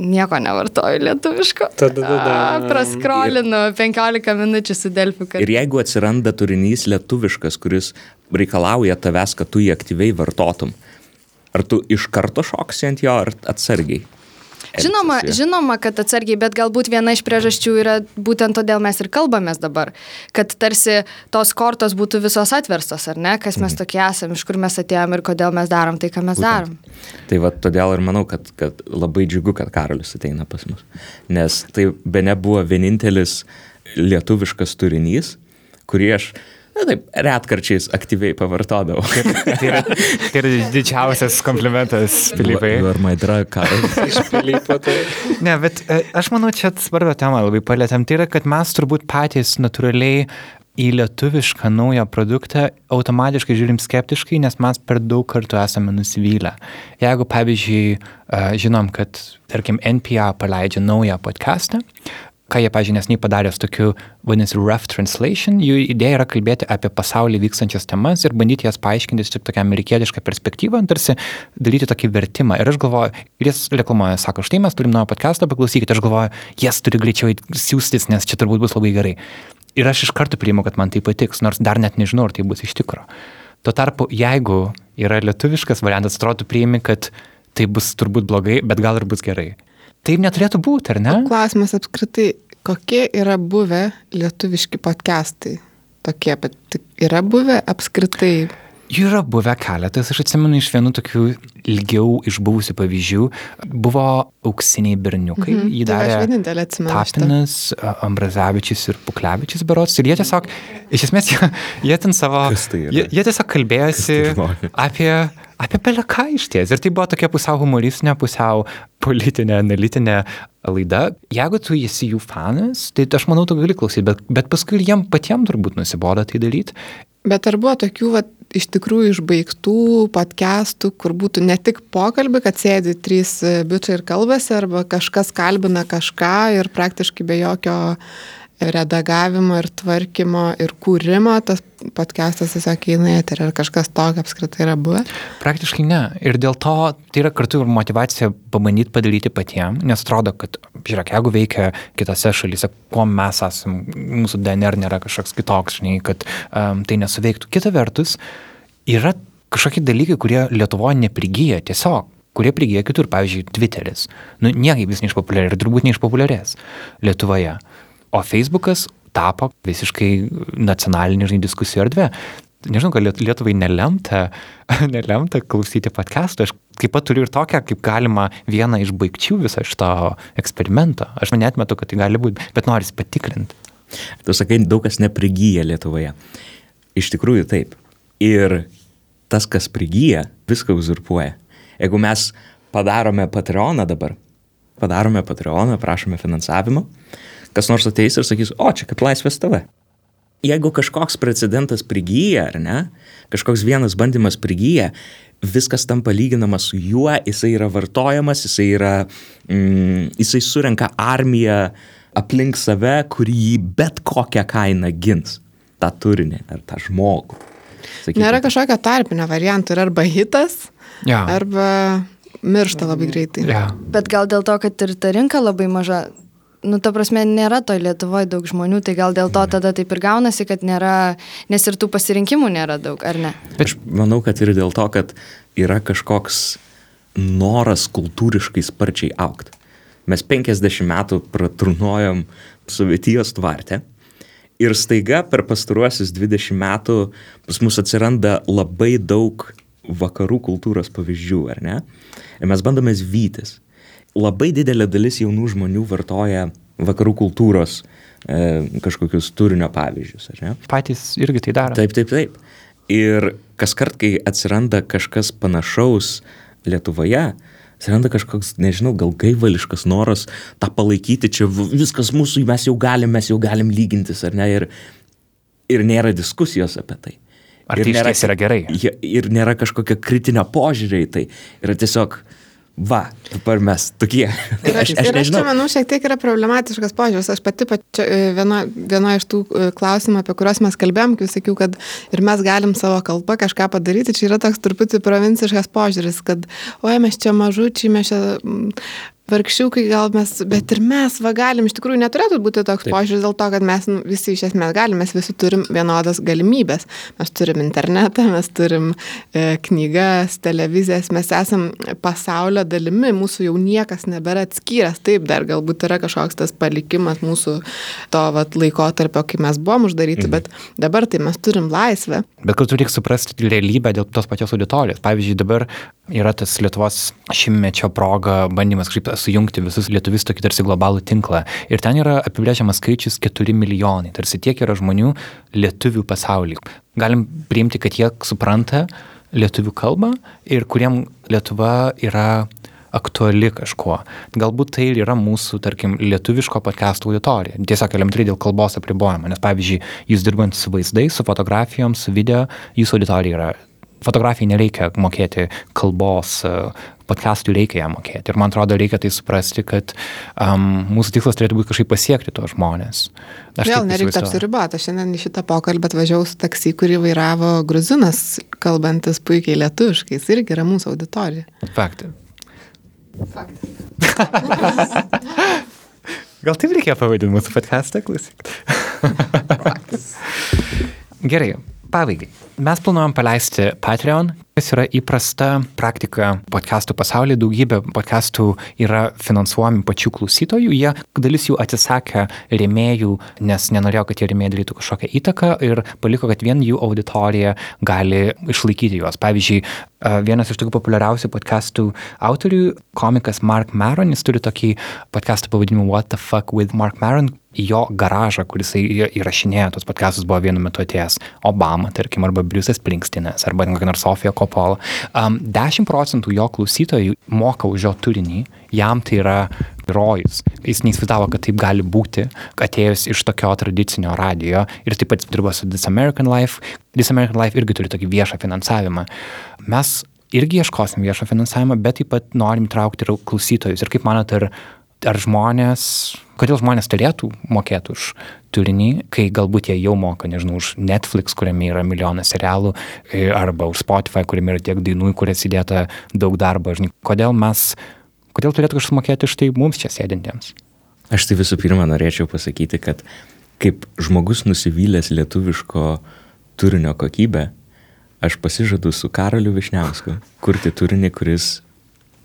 Speaker 1: Nieko nevartoju lietuviško.
Speaker 4: Tada, tada.
Speaker 1: Praskrolinu 15 minučių su Delfiu.
Speaker 5: Kad... Ir jeigu atsiranda turinys lietuviškas, kuris reikalauja tavęs, kad tu jį aktyviai vartotum, ar tu iš karto šoksi ant jo, ar atsargiai?
Speaker 1: Žinoma, žinoma, kad atsargiai, bet galbūt viena iš priežasčių yra būtent todėl mes ir kalbamės dabar, kad tarsi tos kortos būtų visos atverstos, ar ne, kas mes mhm. tokie esame, iš kur mes atėjom ir kodėl mes darom tai, ką mes būtent. darom.
Speaker 5: Tai va todėl ir manau, kad, kad labai džiugu, kad Karolis ateina pas mus, nes tai be ne buvo vienintelis lietuviškas turinys, kurį aš Na taip, retkarčiais aktyviai pavartodavau.
Speaker 2: tai, yra, tai yra didžiausias komplimentas Filipai.
Speaker 5: Ar maidra karas.
Speaker 4: Iš Filipo tai.
Speaker 2: Ne, bet e, aš manau, čia svarbią temą labai palėtėm. Tai yra, kad mes turbūt patys natūraliai į lietuvišką naują produktą automatiškai žiūrim skeptiškai, nes mes per daug kartų esame nusivylę. Jeigu, pavyzdžiui, žinom, kad, tarkim, NPA paleidžia naują podcastą, ką jie, pažiūrėjau, nesnei padarė su tokiu, vadinasi, rough translation, jų idėja yra kalbėti apie pasaulį vykstančias temas ir bandyti jas paaiškinti su tokia amerikietiška perspektyva, tarsi daryti tokį vertimą. Ir aš galvoju, ir jis reklamuoja, sako, štai mes turim naują podcastą, paklausykite, aš galvoju, jas turi greičiau siūstis, nes čia turbūt bus labai gerai. Ir aš iš karto priimu, kad man tai patiks, nors dar net nežinau, ar tai bus iš tikro. Tuo tarpu, jeigu yra lietuviškas variantas, atrodo priimi, kad tai bus turbūt blogai, bet gal ir bus gerai. Taip neturėtų būti, ar ne?
Speaker 3: Klausimas apskritai, kokie yra buvę lietuviški podcastai? Tokie, bet yra buvę apskritai
Speaker 2: Jų yra buvę keletas, aš atsimenu iš vienų tokių ilgiau išbuvusių pavyzdžių. Buvo auksiniai berniukai,
Speaker 3: Mhm,
Speaker 2: jį
Speaker 3: tai aš
Speaker 2: darė. Tapinas, Ambrazevičius ir Puklevičius berots. Ir jie tiesiog, iš esmės, jie, jie ten savo...
Speaker 5: Tai?
Speaker 2: Jie, jie tiesiog kalbėjosi
Speaker 5: tai
Speaker 2: apie, apie beleką iš ties. Ir tai buvo tokia pusiau humoristinė, pusiau politinė, analitinė laida. Jeigu tu esi jų fanas, tai aš manau, tu gali klausyti, bet, bet paskui jiem patiems turbūt nusibodo tai daryti.
Speaker 3: Bet ar buvo tokių, va, iš tikrųjų išbaigtų podcastų, kur būtų ne tik pokalbį, kad sėdi trys e, bičiai ir kalbasi, arba kažkas kalbina kažką ir praktiškai be jokio redagavimo ir tvarkymo ir kūrimo tas podcastas tiesiog eina į eterį. Ar kažkas tokio apskritai yra buvę?
Speaker 2: Praktiškai ne. Ir dėl to tai yra kartu ir motivacija pabandyti padaryti patiems, nes atrodo, kad, žiūrėk, jeigu veikia kitose šalyse, kuo mes esame, mūsų DNR nėra kažkoks kitoks, žinai, kad um, tai nesuveiktų. Kita vertus, yra kažkokie dalykai, kurie Lietuvoje neprigyja tiesiog kurie prigyja kitur, pavyzdžiui, Twitteris. Nu, niekaip jis neišpopuliarės ir turbūt neišpopuliarės Lietuvoje. O Facebookas tapo visiškai nacionalinė žinai, diskusijų erdvė. Nežinau, Liet- Lietuvai nelemta, nelemta klausyti podcastų. Aš taip pat turiu ir tokią, kaip galima, vieną iš baigčių viso šito eksperimento. Aš net metu, kad tai gali būti, bet noris patikrinti.
Speaker 5: Tu sakai, daug kas neprigyja Lietuvoje. Iš tikrųjų taip. Ir tas, kas prigyja, viską uzurpuoja. Jeigu mes padarome Patreoną dabar, padarome Patreoną, prašome finansavimo, kas nors ateis ir sakys, o čia kaip laisvės tave. Jeigu kažkoks precedentas prigyja, ar ne, kažkoks vienas bandymas prigyja, viskas tampa lyginama su juo, jisai yra vartojamas, jisai yra, mm, jisai surenka armiją aplink save, kuri jį bet kokią kainą gins. tą turinį ar tą žmogų. Sakykim,
Speaker 3: Nėra kažkokio tarpinio varianto, yra arba hitas,
Speaker 2: Ja.
Speaker 3: arba miršta labai greitai.
Speaker 2: Ja.
Speaker 1: Bet gal dėl to, kad ir ta rinka labai maža, nu, ta prasme, nėra to Lietuvoje daug žmonių, tai gal dėl to tada taip ir gaunasi, kad nėra, nes ir tų pasirinkimų nėra daug, ar ne?
Speaker 5: Aš manau, kad ir dėl to, kad yra kažkoks noras kultūriškai sparčiai aukti. Mes 50 metų pratrunojom Sovietijos tvarte ir staiga per pastaruosius 20 metų pas mus atsiranda labai daug vakarų kultūros pavyzdžių, ar ne? Ir mes bandome vytis. Labai didelė dalis jaunų žmonių vartoja vakarų kultūros e, kažkokius turinio pavyzdžius, ar ne?
Speaker 2: Patys irgi tai daro.
Speaker 5: Taip, taip, taip. Ir kas kart, kai atsiranda kažkas panašaus Lietuvoje, atsiranda kažkoks, nežinau, gal gaivališkas noras tą palaikyti, čia viskas mūsų, mes jau galim, mes jau galim lygintis, ar ne? Ir, ir nėra diskusijos apie tai.
Speaker 2: Ar
Speaker 5: Ir
Speaker 2: tai
Speaker 5: nėra-
Speaker 2: išties yra gerai?
Speaker 5: Ir nėra kažkokio kritinio požiūrio į tai. Yra tiesiog, va, dabar mes tokie.
Speaker 3: Ir
Speaker 5: Aš, aš
Speaker 3: ir aš čia manau, šiek tiek yra problematiškas požiūris. Aš pati pačia, viena, viena iš tų e, klausimų, apie kuriuos mes kalbėjom, kai sakiau, kad ir mes galim savo kalbą kažką padaryti, čia yra toks truputį provinciškas požiūris, kad, oi, mes čia mažučiai, mes čia vargšiukai gal mes, bet ir mes, va, galim, iš tikrųjų neturėtų būti toks
Speaker 5: Taip.
Speaker 3: požiūris dėl to, kad mes nu, visi iš esmės galim, mes visi turim vienodas galimybės. Mes turim internetą, mes turim e, knygas, televizijas, mes esam pasaulio dalimi, mūsų jau niekas nebėra atskyręs. Taip, dar galbūt yra kažkoks tas palikimas mūsų to vat, laikotarpio, kai mes buvom uždaryti, mhm. bet dabar tai mes turim laisvę.
Speaker 2: Bet kartu reikia suprasti realybę dėl tos pačios auditorijos. Pavyzdžiui, dabar yra tas Lietuvos šimtmečio proga bandymas kažkaip sujungti visus lietuvis tokį tarsi globalų tinklą. Ir ten yra apibrėžiamas skaičius 4 milijonai. Tarsi tiek yra žmonių lietuvių pasaulyje. Galim priimti, kad jie supranta lietuvių kalbą ir kuriem Lietuva yra aktuali kažkuo. Galbūt tai ir yra mūsų, tarkim, lietuviško podcastų auditorija. Tiesiog elementariai dėl kalbos apribojimo, nes pavyzdžiui, jūs dirbant su vaizdais, su fotografijom, su video, jūsų auditorija yra fotografijai nereikia mokėti kalbos, podcastui reikia ją mokėti. Ir man atrodo, reikia tai suprasti, kad um, mūsų tikslas turėtų būti kažkaip pasiekti tuos žmonės.
Speaker 3: Aš Vėl nereikia apsiriboti. Aš šiandien į šitą pokalbį atvažiavau su taksi, kurį vairavo gruzinas, kalbantis puikiai lietuviškai. Jis irgi yra mūsų auditorija.
Speaker 2: Faktai. Faktas. Gal taip reikėjo pavadinti mūsų podcastą, klausyk. Gerai, pabaigai. Mes planuojam paleisti Patreon, kas yra įprasta praktika podcastų pasaulyje. Daugybė podcastų yra finansuojami pačių klausytojų. Jie dalis jų atsisakė rėmėjų, nes nenorėjo, kad tie rėmėjai darytų kažkokią įtaką ir paliko, kad vien jų auditorija gali išlaikyti juos. Pavyzdžiui, vienas iš tokių populiariausių podcastų autorių, komikas Mark Maron, jis turi tokį podcastą pavadinimu What the fuck with Mark Maron, jo garažą, kuris įrašinėjo tos podcastus, buvo vienu metu atėjęs Obama, tarkim, arba Briusas Prinkstinas, arba kokia nors Sofija Coppola. Um, 10 procentų jo klausytojų moka už jo turinį, jam tai yra rojus. Jis neįsivaizdavo, kad taip gali būti, atėjus iš tokio tradicinio radio ir taip pat dirba su This American Life. This American Life irgi turi tokį viešą finansavimą. Mes irgi ieškosim viešo finansavimo, bet taip pat norim traukti ir klausytojus. Ir kaip manot, ar ar žmonės, kodėl žmonės turėtų mokėti už turinį, kai galbūt jie jau moka, nežinau, už Netflix, kuriame yra milijonas serialų, e, arba už Spotify, kuriame yra tiek dainų, kurias įdėta daug darbo. Žinai, kodėl mes, kodėl turėtų kažkas mokėti už tai mums čia sėdintiems?
Speaker 5: Aš tai visų pirma norėčiau pasakyti, kad kaip žmogus nusivylęs lietuviško turinio kokybę, aš pasižadu su Karoliu Višniausku kurti turinį, kuris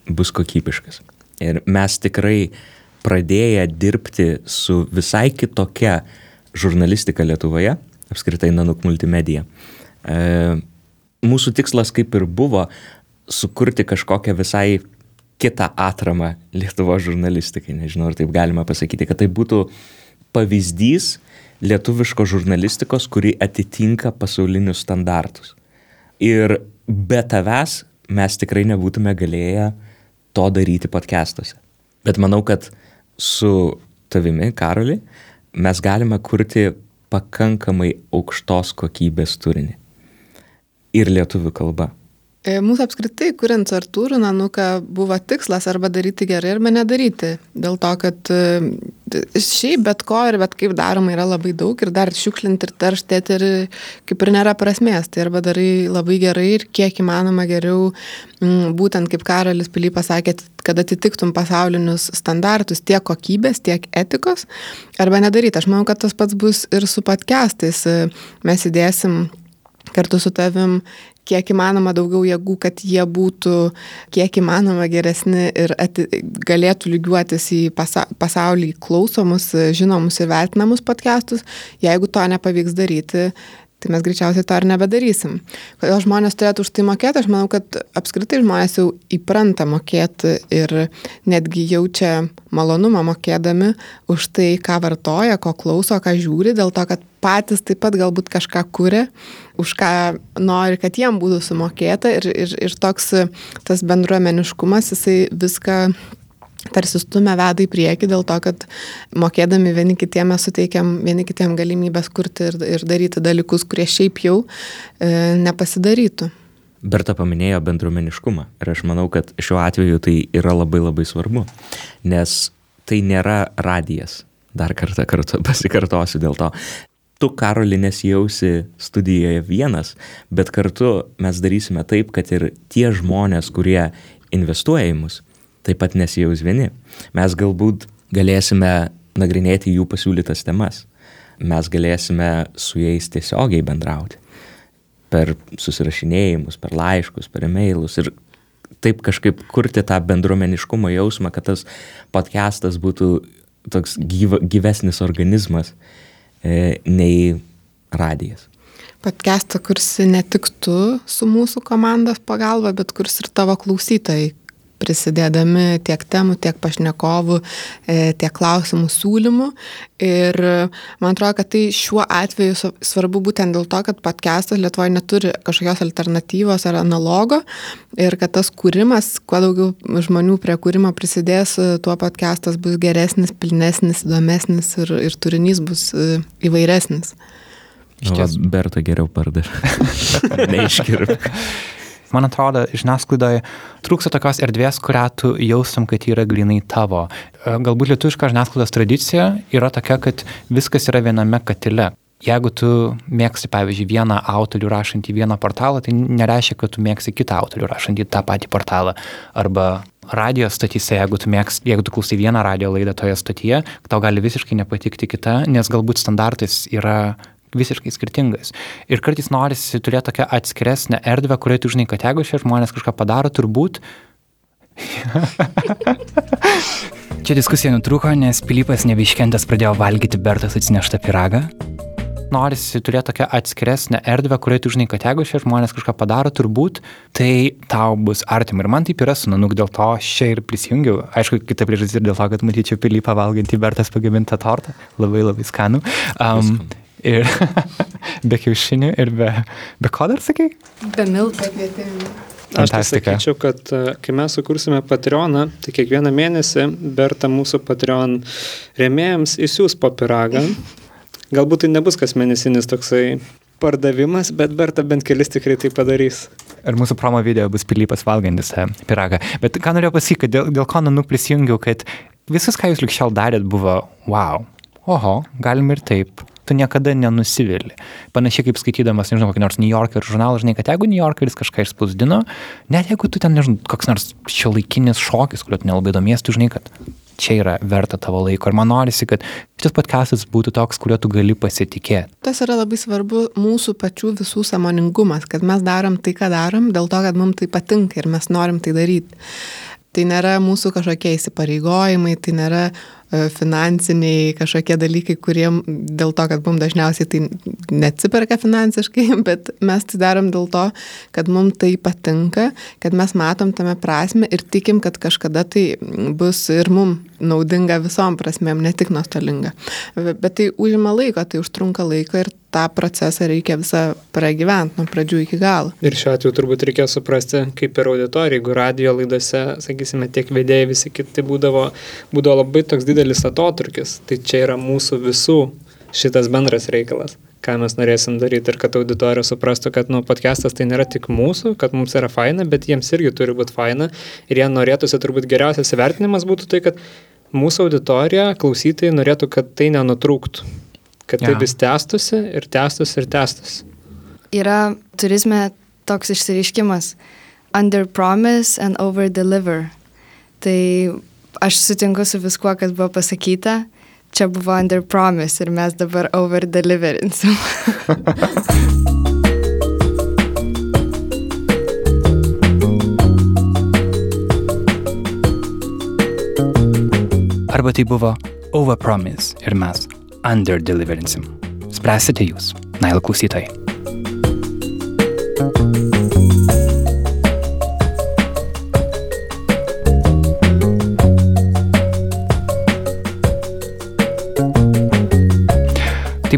Speaker 5: bus kokybiškas. Ir mes tikrai pradėję dirbti su visai kitokia žurnalistika Lietuvoje, apskritai Nanuk multimedija. E, mūsų tikslas kaip ir buvo sukurti kažkokią visai kitą atramą Lietuvo žurnalistikai, nežinau, ar taip galima pasakyti, kad tai būtų pavyzdys lietuviško žurnalistikos, kuri atitinka pasaulinius standartus. Ir be tavęs mes tikrai nebūtume galėję uh, to daryti podcastuose. Bet manau, kad su tavimi, Karoli, mes galime kurti pakankamai aukštos kokybės turinį. Ir lietuvių kalba.
Speaker 3: E, mūsų apskritai, kuriant su Artūru Nanuką, buvo tikslas arba daryti gerai, arba nedaryti. Dėl to, kad e, šiaip bet ko ir bet kaip daroma yra labai daug ir dar šiukšlinti ir tarštėti ir kaip ir nėra prasmės. Tai arba darai labai gerai ir kiek įmanoma geriau, būtent kaip Karolis Pily pasakė, kad atitiktum pasaulinius standartus tiek kokybės, tiek etikos, arba nedaryti. Aš manau, kad tas pats bus ir su podcastais. Mes įdėsim kartu su tavim kiek įmanoma daugiau jėgų, kad jie būtų kiek įmanoma geresni ir ati, galėtų lygiuotis į pasa, pasaulį klausomus, žinomus ir vertinamus podcastus. Jeigu to nepavyks daryti, tai mes greičiausiai to ir nebedarysim. Kodėl žmonės turėtų už tai mokėti, aš manau, kad apskritai žmonės jau įpranta mokėti ir netgi jaučia malonumą mokėdami už tai, ką vartoja, ko klauso, ką žiūri, dėl to, kad patys taip pat galbūt kažką kuria, už ką nori, kad jiem būtų sumokėta ir, ir, ir toks tas bendruomeniškumas, jisai viską tarsi stumia veda į priekį dėl to, kad mokėdami vieni kitiem mes suteikiam vieni kitiem galimybės kurti ir, ir daryti dalykus, kurie šiaip jau e, nepasidarytų.
Speaker 5: Berta paminėjo bendruomeniškumą ir aš manau, kad šiuo atveju tai yra labai labai svarbu, nes tai nėra radijas. Dar kartą kartu pasikartosiu dėl to. Tu, Karoli, nesijausi studijoje vienas, bet kartu mes darysime taip, kad ir tie žmonės, kurie investuoja į mus, taip pat nesijaus vieni. Mes galbūt galėsime nagrinėti jų pasiūlytas temas. Mes galėsime su jais tiesiogiai bendrauti. Per susirašinėjimus, per laiškus, per e-mailus ir taip kažkaip kurti tą bendruomeniškumo jausmą, kad tas podcastas būtų toks gyv, gyvesnis organizmas e, nei radijas.
Speaker 3: Podcastą kursi ne tik tu su mūsų komandos pagalba, bet kurs ir tavo klausytojai, prisidėdami tiek temų, tiek pašnekovų, e, tiek klausimų siūlymų. Ir man atrodo, kad tai šiuo atveju svarbu būtent dėl to, kad podcastas Lietuvoje neturi kažkokios alternatyvos ar analogo ir kad tas kūrimas, kuo daugiau žmonių prie kūrimo prisidės, tuo podcastas bus geresnis, pilnesnis, įdomesnis ir, ir turinys bus e, įvairesnis.
Speaker 5: Iš tiesų, Berta geriau pardavė. Neiškirp.
Speaker 2: Man atrodo, žiniasklaidoje trūksta tokios erdvės, kurią tu jaustum, kad yra grinai tavo. E, galbūt lietuviška žiniasklaidos tradicija yra tokia, kad viskas yra viename katile. Jeigu tu mėgsti, pavyzdžiui, vieną autorių rašantį vieną portalą, tai nereiškia, kad tu mėgsti kitą autorių rašantį tą patį portalą. Arba radio stotyse, jeigu tu, mėgs, jeigu tu klausai vieną radio laidą toje stotyje, tau gali visiškai nepatikti kita, nes galbūt standartais yra visiškai skirtingas. Ir kartais norisi turėti tokią atskiresnę erdvę, kurioje tu žinai, kad jeigu šie žmonės kažką padaro, turbūt... Čia diskusija nutrūko, nes Pilypas nebeiškentęs pradėjo valgyti Bertas atsineštą piragą. Norisi turėti tokią atskiresnę erdvę, kurioje tu žinai, kad jeigu šie žmonės kažką padaro, turbūt tai tau bus artima. Ir man taip yra su Nanuk, dėl to aš čia ir prisijungiau. Aišku, kita priežastis ir dėl to, kad matyčiau Pilypą valgantį Bertas pagamintą tortą. Labai labai skanų. Um, ir be kiaušinių ir be, be ko dar sakai?
Speaker 1: Be miltų.
Speaker 4: Aš tai sakyčiau, kad e, kai mes sukursime Patreoną, tai kiekvieną mėnesį Berta mūsų Patreon rėmėjams įsiūs po piragą. Galbūt tai nebus kas mėnesinis toksai pardavimas, bet Berta bent kelis tikrai tai padarys.
Speaker 2: Ir mūsų promo video bus pilypas valgantis tą piragą. Bet ką norėjau pasakyti, kad dėl, dėl ko nanuk prisijungiau, kad visas, ką jūs likščiau darėt, buvo wow. Oho, galim ir taip tu niekada nenusivili. Panašiai kaip skaitydamas, nežinau, kokį nors New Yorker žurnalą, žinai, kad jeigu New Yorkeris kažką išspausdino, net jeigu tu ten, nežinau, koks nors šio laikinis šokis, kuriuo tu nelabai domies, tu žinai, kad čia yra verta tavo laiko. Ir man norisi, kad šis podcastas būtų toks, kuriuo tu gali pasitikėti.
Speaker 3: Tas yra labai svarbu mūsų pačių visų samoningumas, kad mes darom tai, ką darom, dėl to, kad mums tai patinka ir mes norim tai daryti. Tai nėra mūsų kažkokie įsipareigojimai, tai nėra finansiniai kažkokie dalykai, kurie dėl to, kad mums dažniausiai tai neatsiperka finansiškai, bet mes tai darom dėl to, kad mums tai patinka, kad mes matom tame prasme ir tikim, kad kažkada tai bus ir mums naudinga visom prasmėm, ne tik nuostolinga. Bet tai užima laiko, tai užtrunka laiko ir tą procesą reikia visą pragyventi nuo pradžių iki galo.
Speaker 4: Ir šiuo atveju turbūt reikia suprasti, kaip ir auditorija, jeigu radio laidose, sakysime, tiek vedėjai visi kiti būdavo, būdavo labai toks didelis atotrukis, tai čia yra mūsų visų šitas bendras reikalas ką mes norėsim daryti ir kad auditorija suprastų, kad, nu, podcastas tai nėra tik mūsų, kad mums yra faina, bet jiems irgi turi būti faina ir jie norėtųsi turbūt geriausias įvertinimas būtų tai, kad mūsų auditorija, klausytojai norėtų, kad tai nenutrūktų kad tai vis tęstusi ir tęstusi ir tęstusi.
Speaker 1: Yra turizme toks išsireiškimas under promise and over deliver. Tai aš sutinku su viskuo, kas buvo pasakyta. Čia buvo under promise ir mes dabar over deliverinsim.
Speaker 2: Arba tai buvo over promise ir mes underdeliverinsim. Spręsite jūs, Nail klausytojai.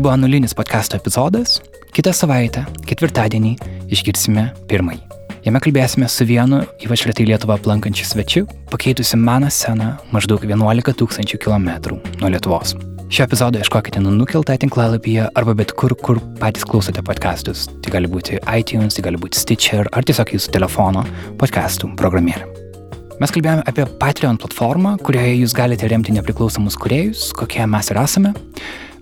Speaker 2: Tai buvo nulinis podcast'o epizodas. Kitą savaitę, ketvirtadienį, išgirsime pirmąjį. Jame kalbėsime su vienu ypač retai Lietuvą aplankančiu svečiu, pakeitusi meną sceną maždaug 11 tūkstančių kilometrų nuo Lietuvos. Šio epizodo ieškokite nukeltą tinklalapyje arba bet kur, kur patys klausote podcastus. Tai gali būti iTunes, tai gali būti Stitcher ar tiesiog jūsų telefono podcastų programėlė. Mes kalbėjome apie Patreon platformą, kurioje jūs galite remti nepriklausomus kuriejus, kokie mes ir esame.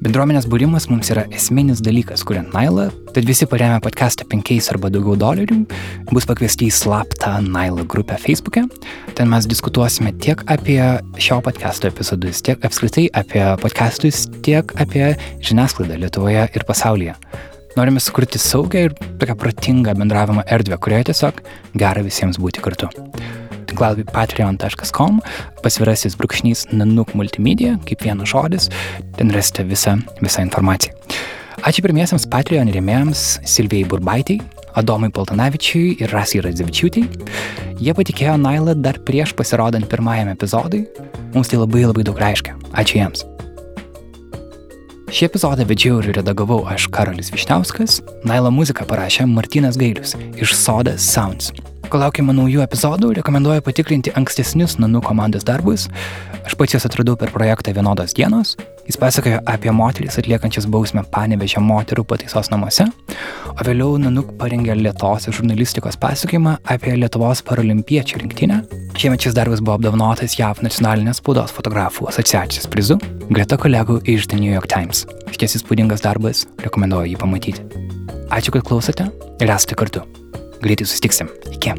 Speaker 2: Bendruomenės būrimas mums yra esminis dalykas, kuriant Nailą, tad visi paremę podcastą 5 arba daugiau dolerių bus pakviesti į slaptą Nailą grupę Facebook'e. Ten mes diskutuosime tiek apie šio podcast'o epizodus, tiek apskritai apie podcastus, tiek apie žiniasklaidą Lietuvoje ir pasaulyje. Norime sukurti saugią ir tokią protingą bendravimo erdvę, kurioje tiesiog gera visiems būti kartu tinklalapį patreon.com, pasvirasis brūkšnys nanuk multimedia, kaip vienas žodis, ten rasite visą, visą informaciją. Ačiū pirmiesiams Patreon rėmėjams Silvijai Burbaitiai, Adomui Poltanavičiui ir Rasai Radzevičiūtai. Jie patikėjo Nailą dar prieš pasirodant pirmajam epizodui. Mums tai labai labai daug reiškia. Ačiū jiems. Šį epizodą vedžiau ir redagavau aš Karolis Višniauskas, Nailo muziką parašė Martinas Gailius iš Soda Sounds. Kol laukiame naujų epizodų, rekomenduoju patikrinti ankstesnius Nanu komandos darbus. Aš pats juos atradau per projektą Vienodos dienos. Jis pasakojo apie moteris atliekančias bausmę panevežę moterų pataisos namuose, o vėliau Nanuk parengė Lietuvos žurnalistikos pasakojimą apie Lietuvos paralimpiečių rinktinę. Šiemet šis darbas buvo apdovanotas JAV nacionalinės spaudos fotografų asociacijos prizu, greta kolegų iš The New York Times. Šties įspūdingas darbas, rekomenduoju jį pamatyti. Ačiū, kad klausote ir esate kartu greitai susitiksim. Iki.